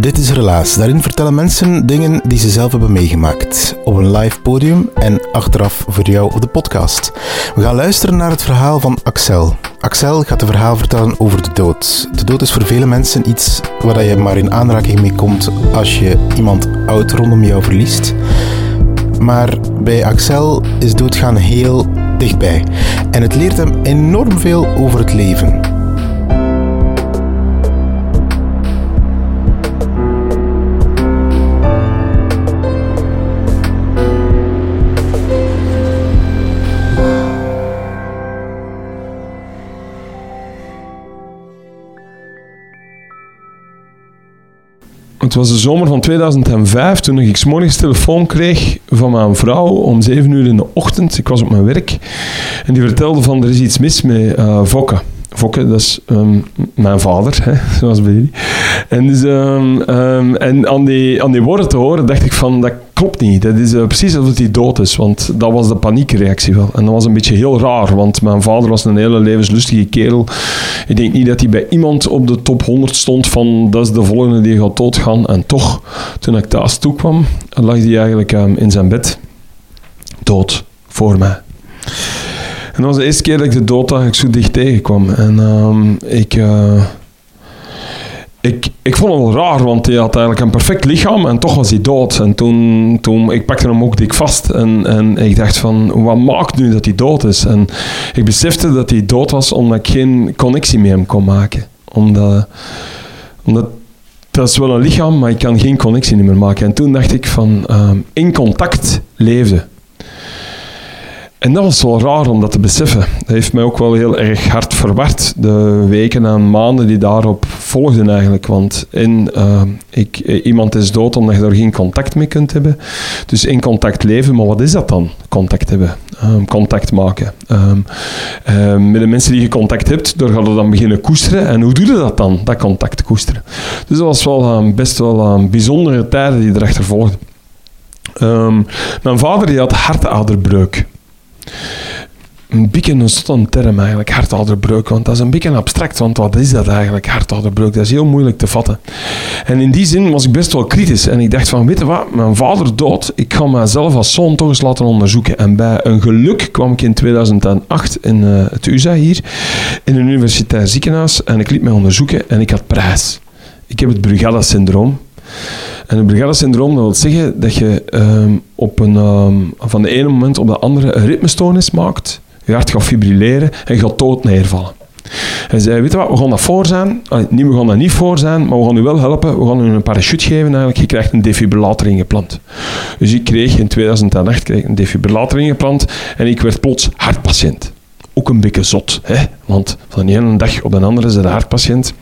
Dit is Relaas. Daarin vertellen mensen dingen die ze zelf hebben meegemaakt. Op een live podium en achteraf voor jou op de podcast. We gaan luisteren naar het verhaal van Axel. Axel gaat een verhaal vertellen over de dood. De dood is voor vele mensen iets waar je maar in aanraking mee komt als je iemand oud rondom jou verliest. Maar bij Axel is doodgaan heel dichtbij. En het leert hem enorm veel over het leven. Het was de zomer van 2005 toen ik morgens telefoon kreeg van mijn vrouw om 7 uur in de ochtend. Ik was op mijn werk en die vertelde van er is iets mis met uh, Fokke. Fokke, dat is um, mijn vader, hè, zoals bij jullie. En, dus, um, um, en aan, die, aan die woorden te horen dacht ik van, dat klopt niet. Dat is uh, precies alsof hij dood is, want dat was de paniekreactie wel. En dat was een beetje heel raar, want mijn vader was een hele levenslustige kerel. Ik denk niet dat hij bij iemand op de top 100 stond van, dat is de volgende die gaat doodgaan. En toch, toen ik thuis toekwam, lag hij eigenlijk in zijn bed, dood, voor mij. En dat was de eerste keer dat ik de dood ik zo dicht tegenkwam. En um, ik, uh, ik, ik vond het wel raar, want hij had eigenlijk een perfect lichaam en toch was hij dood. En toen, toen ik pakte hem ook dik vast en, en ik dacht van, wat maakt nu dat hij dood is? En ik besefte dat hij dood was omdat ik geen connectie met hem kon maken. Omdat, omdat dat is wel een lichaam, maar ik kan geen connectie meer maken. En toen dacht ik van, um, in contact leefde. En dat was wel raar om dat te beseffen. Dat heeft mij ook wel heel erg hard verward, de weken en maanden die daarop volgden eigenlijk. Want in, uh, ik, iemand is dood omdat je er geen contact mee kunt hebben. Dus in contact leven, maar wat is dat dan? Contact hebben, um, contact maken. Um, um, met de mensen die je contact hebt, daar gaat je dan beginnen koesteren. En hoe doe je dat dan, dat contact koesteren? Dus dat was wel best wel bijzondere tijden die erachter volgden. mijn vader die had hartaderbreuk een beetje een stomme term eigenlijk, hartouderbreuk. Want dat is een beetje abstract, want wat is dat eigenlijk, hartouderbreuk? Dat is heel moeilijk te vatten. En in die zin was ik best wel kritisch. En ik dacht van, weet je wat, mijn vader dood, ik ga mezelf als zoon toch eens laten onderzoeken. En bij een geluk kwam ik in 2008 in uh, het USA hier, in een universitair ziekenhuis. En ik liet mij onderzoeken en ik had prijs. Ik heb het Brugada-syndroom. En het Brugada-syndroom, dat wil zeggen dat je um, op een, um, van de ene moment op de andere een ritmestoornis maakt. Je hart gaat fibrilleren en je gaat dood neervallen. En zei, weet wat, we gaan dat voor zijn. Allee, niet, we gaan dat niet voor zijn, maar we gaan u wel helpen. We gaan u een parachute geven eigenlijk. Je krijgt een defibrillator ingeplant. Dus ik kreeg in 2008 kreeg een defibrillator ingeplant en ik werd plots hartpatiënt. Ook een beetje zot, hè? want van de ene dag op de andere is het hartpatiënt.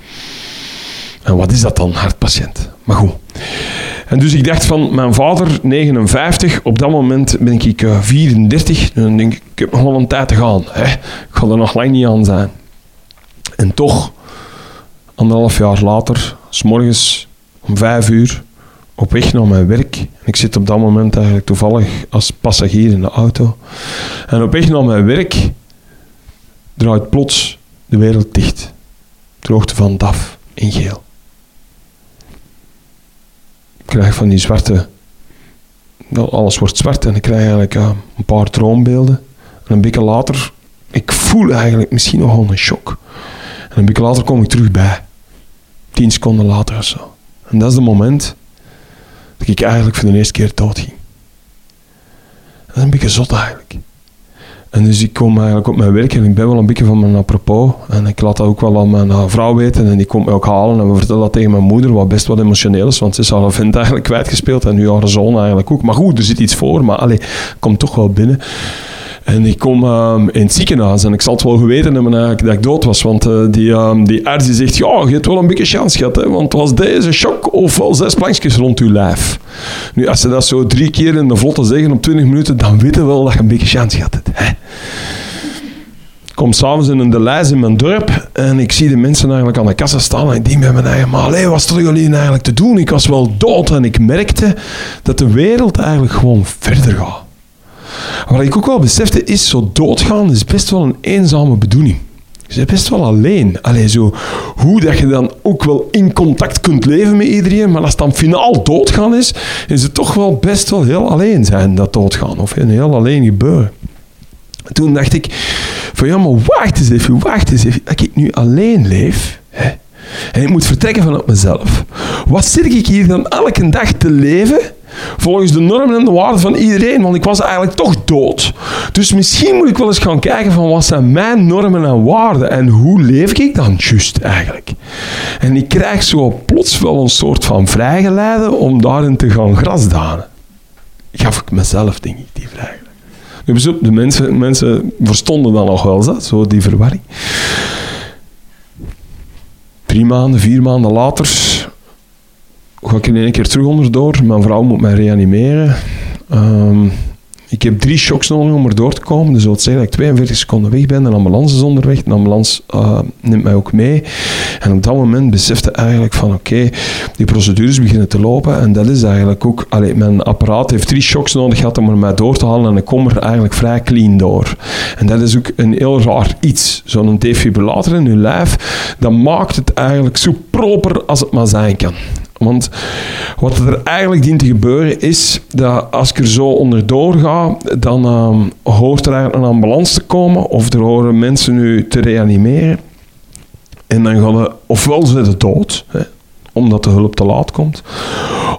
En wat is dat dan, hartpatiënt? Maar goed. En dus ik dacht van, mijn vader, 59, op dat moment ben ik uh, 34. En dan denk ik, ik heb nog wel een tijd te gaan. Hè? Ik ga er nog lang niet aan zijn. En toch, anderhalf jaar later, s morgens om vijf uur, op weg naar mijn werk. Ik zit op dat moment eigenlijk toevallig als passagier in de auto. En op weg naar mijn werk draait plots de wereld dicht. Ter hoogte van DAF in geel krijg van die zwarte... Alles wordt zwart en ik krijg eigenlijk een paar droombeelden. En een beetje later ik voel eigenlijk misschien nog wel een shock. En een beetje later kom ik terug bij. Tien seconden later of zo. En dat is het moment dat ik eigenlijk voor de eerste keer dood ging. Dat is een beetje zot eigenlijk. En dus ik kom eigenlijk op mijn werk en ik ben wel een beetje van mijn apropos. En ik laat dat ook wel aan mijn uh, vrouw weten en die komt mij ook halen. En we vertellen dat tegen mijn moeder, wat best wat emotioneel is, want ze is haar vent eigenlijk kwijtgespeeld en nu haar zoon eigenlijk ook. Maar goed, er zit iets voor, maar allee, komt toch wel binnen. En ik kom um, in het ziekenhuis en ik zal het wel geweten hebben eigenlijk dat ik dood was. Want uh, die, um, die arts die zegt, ja, je hebt wel een beetje kans gehad. Hè, want was deze shock of wel zes plankjes rond je lijf. Nu, als ze dat zo drie keer in de vlotte zeggen op 20 minuten, dan weten we wel dat je een beetje kans gehad hebt. Hè. Ik kom s'avonds in de lijst in mijn dorp en ik zie de mensen eigenlijk aan de kassa staan en ik denk mijn eigen, maar wat stonden jullie eigenlijk te doen? Ik was wel dood en ik merkte dat de wereld eigenlijk gewoon verder gaat. Wat ik ook wel besefte is, zo doodgaan is best wel een eenzame bedoeling. Je bent best wel alleen. Allee, zo, hoe dat je dan ook wel in contact kunt leven met iedereen, maar als het dan finaal doodgaan is, is het toch wel best wel heel alleen zijn, dat doodgaan. Of een heel alleen gebeuren. Toen dacht ik, van ja, maar wacht eens even, wacht eens even. Dat ik nu alleen leef, hè, en ik moet vertrekken vanuit mezelf. Wat zit ik hier dan elke dag te leven volgens de normen en de waarden van iedereen, want ik was eigenlijk toch dood. Dus misschien moet ik wel eens gaan kijken van wat zijn mijn normen en waarden en hoe leef ik dan juist eigenlijk. En ik krijg zo plots wel een soort van vrijgeleide om daarin te gaan grasdanen. Gaf ik mezelf, denk ik, die vrijgeleide. De mensen, mensen verstonden dan nog wel dat, zo die verwarring. Drie maanden, vier maanden later ga ik in één keer terug onderdoor. Mijn vrouw moet mij reanimeren. Um, ik heb drie shocks nodig om erdoor te komen. Dus dat wil zeggen dat ik 42 seconden weg ben. Een ambulance is onderweg. De ambulance uh, neemt mij ook mee. En op dat moment besefte eigenlijk van oké, die procedures beginnen te lopen. En dat is eigenlijk ook... Allee, mijn apparaat heeft drie shocks nodig gehad om er mij door te halen. En ik kom er eigenlijk vrij clean door. En dat is ook een heel raar iets. Zo'n defibrillator in je lijf, dat maakt het eigenlijk zo proper als het maar zijn kan. Want wat er eigenlijk dient te gebeuren is dat als ik er zo onderdoor ga, dan um, hoort er eigenlijk een ambulance te komen of er horen mensen nu te reanimeren. En dan gaan we, ofwel ze dood, hè, omdat de hulp te laat komt.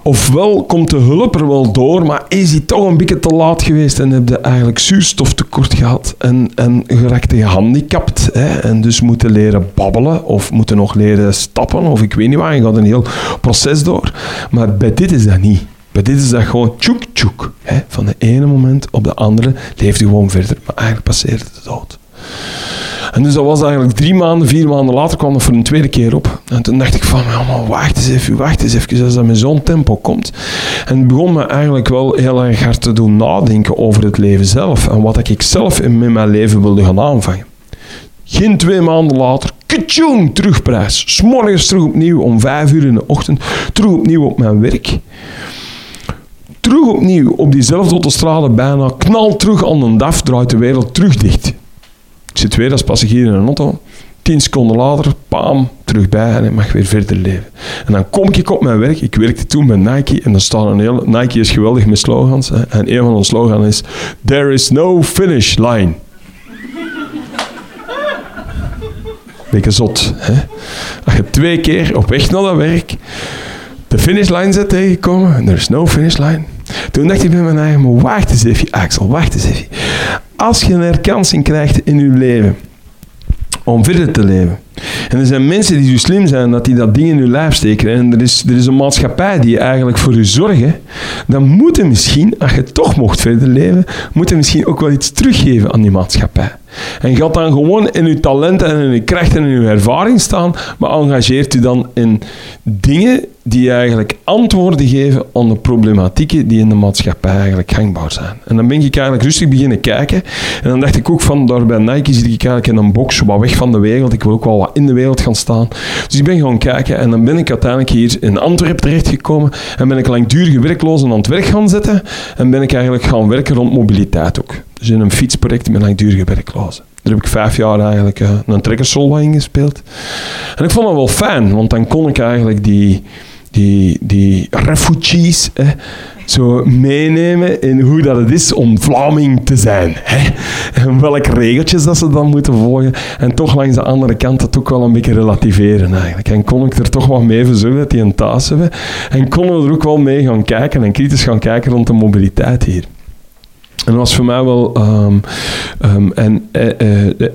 Ofwel komt de hulp er wel door, maar is hij toch een beetje te laat geweest en heb je eigenlijk zuurstoftekort gehad en, en geraakt gehandicapt. Hè, en dus moeten leren babbelen of moeten nog leren stappen of ik weet niet waar. Je gaat een heel proces door. Maar bij dit is dat niet. Bij dit is dat gewoon tjoek tjoek. Hè. Van de ene moment op de andere leeft hij gewoon verder, maar eigenlijk passeert de dood. En dus dat was eigenlijk drie maanden, vier maanden later kwam dat voor een tweede keer op. En toen dacht ik van, ja, wacht eens even, wacht eens even, als dat met zo'n tempo komt. En begon me eigenlijk wel heel erg hard te doen nadenken over het leven zelf. En wat ik zelf in mijn leven wilde gaan aanvangen. Geen twee maanden later, ketjoen, terugprijs. S'morgens terug opnieuw om vijf uur in de ochtend. Terug opnieuw op mijn werk terug opnieuw op diezelfde autostrade bijna, knal terug aan een DAF, draait de wereld terug dicht. Ik zit weer als passagier in een auto. Tien seconden later, pam, terug bij en ik mag weer verder leven. En dan kom ik op mijn werk. Ik werkte toen bij Nike en dan staat een hele... Nike is geweldig met slogans. Hè, en een van onze slogans is... There is no finish line. Beetje zot. Hè? Als je twee keer op weg naar dat werk de finishlijn zit tegengekomen en er is no finish line. Toen dacht ik bij mijn eigen, wacht eens even, Axel, wacht eens even. Als je een herkansing krijgt in je leven, om verder te leven. En er zijn mensen die zo slim zijn dat die dat ding in hun lijf steken. En er is, er is een maatschappij die eigenlijk voor je zorgen. Dan moeten misschien, als je toch mocht verder leven, moeten misschien ook wel iets teruggeven aan die maatschappij. En gaat dan gewoon in uw talenten en in uw krachten en in uw ervaring staan, maar engageert u dan in dingen die eigenlijk antwoorden geven aan de problematieken die in de maatschappij eigenlijk gangbaar zijn. En dan ben ik eigenlijk rustig beginnen kijken. En dan dacht ik ook van, daar bij Nike zit ik eigenlijk in een box, wat weg van de wereld. Ik wil ook wel in de wereld gaan staan. Dus ik ben gaan kijken en dan ben ik uiteindelijk hier in Antwerpen terechtgekomen en ben ik langdurige werklozen aan het werk gaan zetten en ben ik eigenlijk gaan werken rond mobiliteit ook. Dus in een fietsproject met langdurige werklozen. Daar heb ik vijf jaar eigenlijk uh, een trekkersrol in gespeeld. En ik vond dat wel fijn, want dan kon ik eigenlijk die die, die refugees zo meenemen in hoe dat het is om Vlaming te zijn. Hè? En welke regeltjes dat ze dan moeten volgen. En toch langs de andere kant dat ook wel een beetje relativeren eigenlijk. En kon ik er toch wat mee verzoeken dat die een thuis hebben. En konden we er ook wel mee gaan kijken en kritisch gaan kijken rond de mobiliteit hier. En dat was voor mij wel... Um, en uh,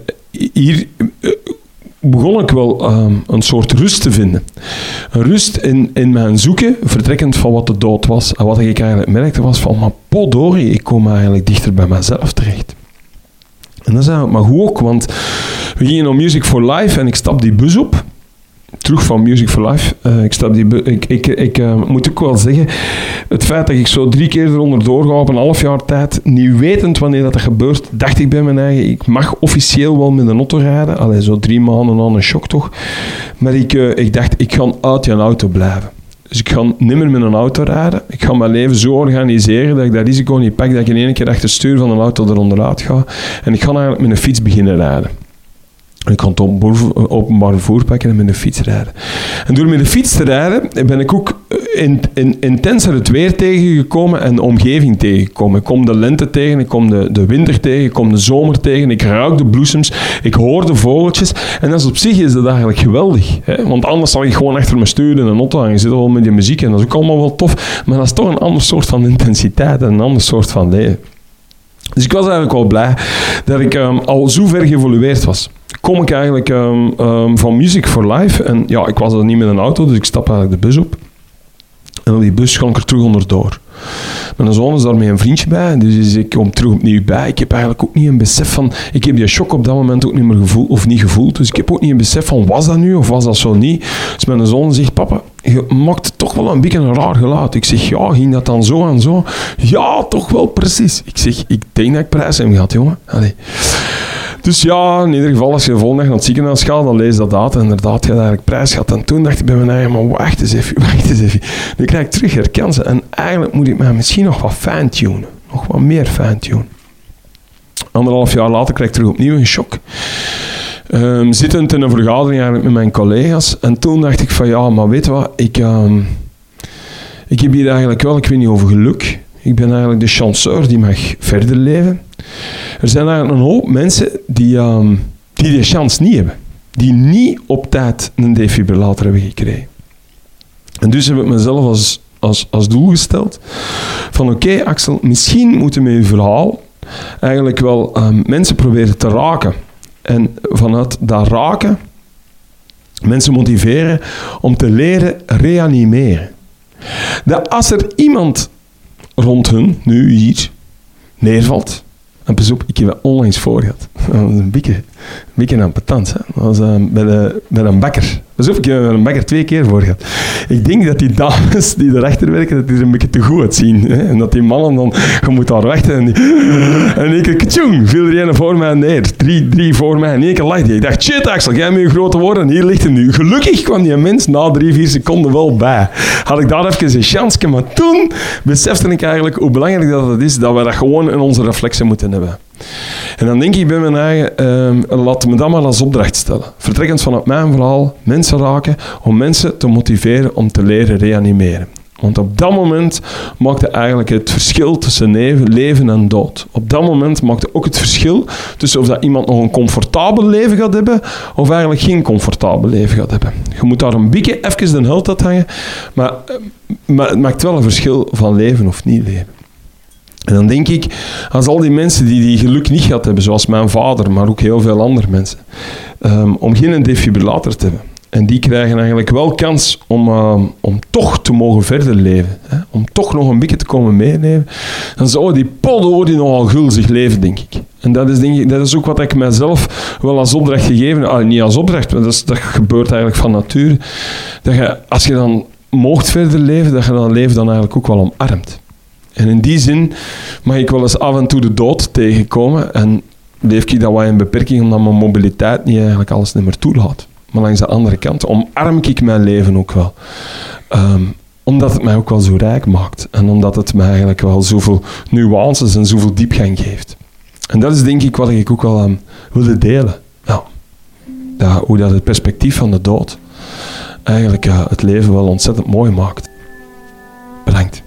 hier begon ik wel um, een soort rust te vinden. Een rust in, in mijn zoeken, vertrekkend van wat de dood was. En wat ik eigenlijk merkte was van, maar podorie, ik kom eigenlijk dichter bij mezelf terecht. En dat is eigenlijk maar goed ook, want we gingen naar Music for Life en ik stap die bus op terug van Music for Life. Uh, ik, stap die, ik, ik, ik uh, moet ook wel zeggen, het feit dat ik zo drie keer eronder doorga op een half jaar tijd, niet wetend wanneer dat gebeurt, dacht ik bij mijn eigen, ik mag officieel wel met een auto rijden. Allee, zo drie maanden aan een shock toch. Maar ik, uh, ik dacht, ik ga uit je auto blijven. Dus ik ga nimmer met een auto rijden. Ik ga mijn leven zo organiseren dat ik dat risico niet pak, dat ik in één keer achter het stuur van een auto eronder uit ga. En ik ga eigenlijk met een fiets beginnen rijden. Ik kon het openbaar vervoer pakken en met de fiets rijden. En door met de fiets te rijden ben ik ook in, in, intenser het weer tegengekomen en de omgeving tegengekomen. Ik kom de lente tegen, ik kom de, de winter tegen, ik kom de zomer tegen, ik ruik de bloesems, ik hoor de vogeltjes. En dat op zich is dat eigenlijk geweldig. Hè? Want anders zal je gewoon achter me sturen in een auto en je zit wel met je muziek en dat is ook allemaal wel tof. Maar dat is toch een ander soort van intensiteit en een ander soort van leven. Dus ik was eigenlijk wel blij dat ik um, al zo ver geëvolueerd was kom ik eigenlijk um, um, van Music for Life. En ja, ik was er niet met een auto, dus ik stap eigenlijk de bus op. En op die bus ga ik er terug onderdoor. Mijn zoon is daarmee een vriendje bij, dus ik kom terug opnieuw bij. Ik heb eigenlijk ook niet een besef van... Ik heb die shock op dat moment ook niet meer gevoeld, of niet gevoeld. Dus ik heb ook niet een besef van, was dat nu of was dat zo niet? Dus mijn zoon zegt, papa, je maakt toch wel een beetje een raar geluid. Ik zeg, ja, ging dat dan zo en zo? Ja, toch wel precies. Ik zeg, ik denk dat ik prijs heb gehad, jongen. Dus ja, in ieder geval, als je de volgende dag naar het ziekenhuis gaat, dan lees je dat uit. Inderdaad, je had eigenlijk prijs gehad. En toen dacht ik bij mijn eigen, maar wacht eens even, wacht eens even. Nu krijg ik terug herkansen. En eigenlijk moet ik mij misschien nog wat fine-tunen. Nog wat meer fine-tunen. Anderhalf jaar later krijg ik terug opnieuw een shock. Um, zittend in een vergadering eigenlijk met mijn collega's. En toen dacht ik van, ja, maar weet wat, ik, um, ik heb hier eigenlijk wel, ik weet niet over geluk. Ik ben eigenlijk de chanceur die mag verder leven. Er zijn een hoop mensen die, um, die die chance niet hebben. Die niet op tijd een defibrillator hebben gekregen. En dus heb ik mezelf als, als, als doel gesteld van oké Axel, misschien moeten we je verhaal eigenlijk wel um, mensen proberen te raken. En vanuit dat raken mensen motiveren om te leren reanimeren. Dat als er iemand rond hun, nu hier, neervalt, en pas op, ik heb het onlangs voor gehad. Dat was een beetje, een een patant. Dat was uh, bij, de, bij een bakker. Op, ik heb een bakker twee keer voor gehad. Ik denk dat die dames die erachter werken, dat die een beetje te goed uitzien. Hè? En dat die mannen dan, je moet daar wachten. En, die, en keer, viel er een voor mij neer. Drie, drie voor mij. En één keer lag die. Ik dacht, shit Axel, jij met je grote woorden. En hier ligt hij nu. Gelukkig kwam die mens na drie, vier seconden wel bij. Had ik daar even een chance. Maar toen besefte ik eigenlijk hoe belangrijk dat het is, dat we dat gewoon in onze reflexen moeten hebben. En dan denk ik bij mijn eigen, um, laat me dat maar als opdracht stellen. Vertrekkend vanuit mijn verhaal, mensen raken, om mensen te motiveren om te leren reanimeren. Want op dat moment maakte eigenlijk het verschil tussen leven en dood. Op dat moment maakte ook het verschil tussen of dat iemand nog een comfortabel leven gaat hebben of eigenlijk geen comfortabel leven gaat hebben. Je moet daar een beetje even de held uit hangen, maar, maar het maakt wel een verschil van leven of niet leven. En dan denk ik, als al die mensen die die geluk niet gehad hebben, zoals mijn vader, maar ook heel veel andere mensen, um, om geen defibrillator te hebben. En die krijgen eigenlijk wel kans om, uh, om toch te mogen verder leven. Hè? Om toch nog een beetje te komen meeleven. Dan zou die poddo die nogal gulzig leven, denk ik. En dat is, denk ik, dat is ook wat ik mijzelf wel als opdracht gegeven heb. Ah, niet als opdracht, maar dat, is, dat gebeurt eigenlijk van nature. Dat je, als je dan moogt verder leven, dat je dan leven dan eigenlijk ook wel omarmt. En in die zin mag ik wel eens af en toe de dood tegenkomen. En leef ik dat wat in beperking, omdat mijn mobiliteit niet eigenlijk alles niet meer toelaat. Maar langs de andere kant omarm ik mijn leven ook wel. Um, omdat het mij ook wel zo rijk maakt. En omdat het mij eigenlijk wel zoveel nuances en zoveel diepgang geeft. En dat is denk ik wat ik ook wel aan wilde delen. Hoe dat het perspectief van de dood eigenlijk uh, het leven wel ontzettend mooi maakt. Bedankt.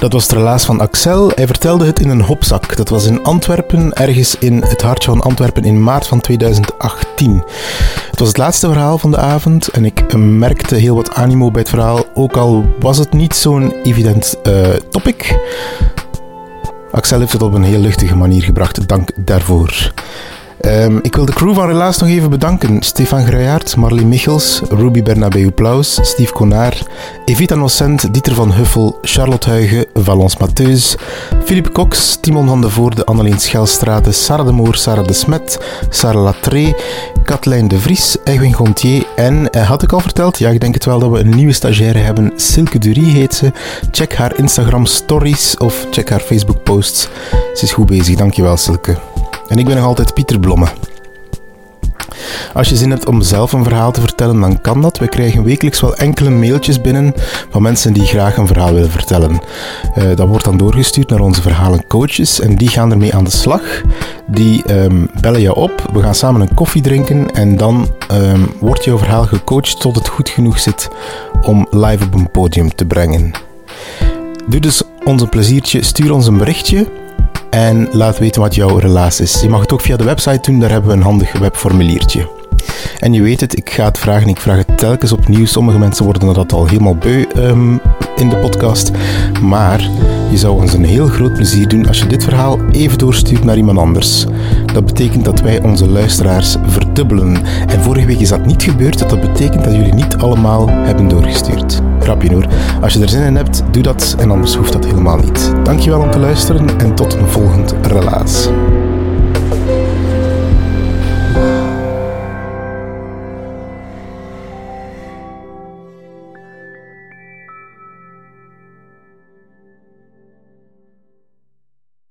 Dat was het relaas van Axel. Hij vertelde het in een hopzak. Dat was in Antwerpen, ergens in het hartje van Antwerpen in maart van 2018. Het was het laatste verhaal van de avond en ik merkte heel wat animo bij het verhaal, ook al was het niet zo'n evident uh, topic. Axel heeft het op een heel luchtige manier gebracht, dank daarvoor. Um, ik wil de crew van Relaas nog even bedanken. Stefan Gruijaert, Marlie Michels, Ruby Bernabeu Plaus, Steve Konaar, Evita Nocent, Dieter van Huffel, Charlotte Huigen, Valence Mateus, Philippe Cox, Timon van de Voorde, Anneleen Schelstraten, Sarah de Moor, Sarah de Smet, Sarah Latré, Katlijn de Vries, Edwin Gontier en, eh, had ik al verteld, ja ik denk het wel dat we een nieuwe stagiaire hebben, Silke Durie heet ze. Check haar Instagram stories of check haar Facebook posts. Ze is goed bezig, dankjewel Silke. En ik ben nog altijd Pieter Blomme. Als je zin hebt om zelf een verhaal te vertellen, dan kan dat. We krijgen wekelijks wel enkele mailtjes binnen van mensen die graag een verhaal willen vertellen. Uh, dat wordt dan doorgestuurd naar onze verhalencoaches en die gaan ermee aan de slag. Die um, bellen je op, we gaan samen een koffie drinken en dan um, wordt jouw verhaal gecoacht tot het goed genoeg zit om live op een podium te brengen. Doe dus ons een pleziertje, stuur ons een berichtje en laat weten wat jouw relaas is. Je mag het ook via de website doen, daar hebben we een handig webformuliertje. En je weet het, ik ga het vragen, ik vraag het telkens opnieuw. Sommige mensen worden dat al helemaal beu um, in de podcast. Maar je zou ons een heel groot plezier doen als je dit verhaal even doorstuurt naar iemand anders. Dat betekent dat wij onze luisteraars verdubbelen. En vorige week is dat niet gebeurd, dat betekent dat jullie niet allemaal hebben doorgestuurd. Grapje hoor. Als je er zin in hebt, doe dat en anders hoeft dat helemaal niet. Dankjewel om te luisteren en tot een volgend relaas.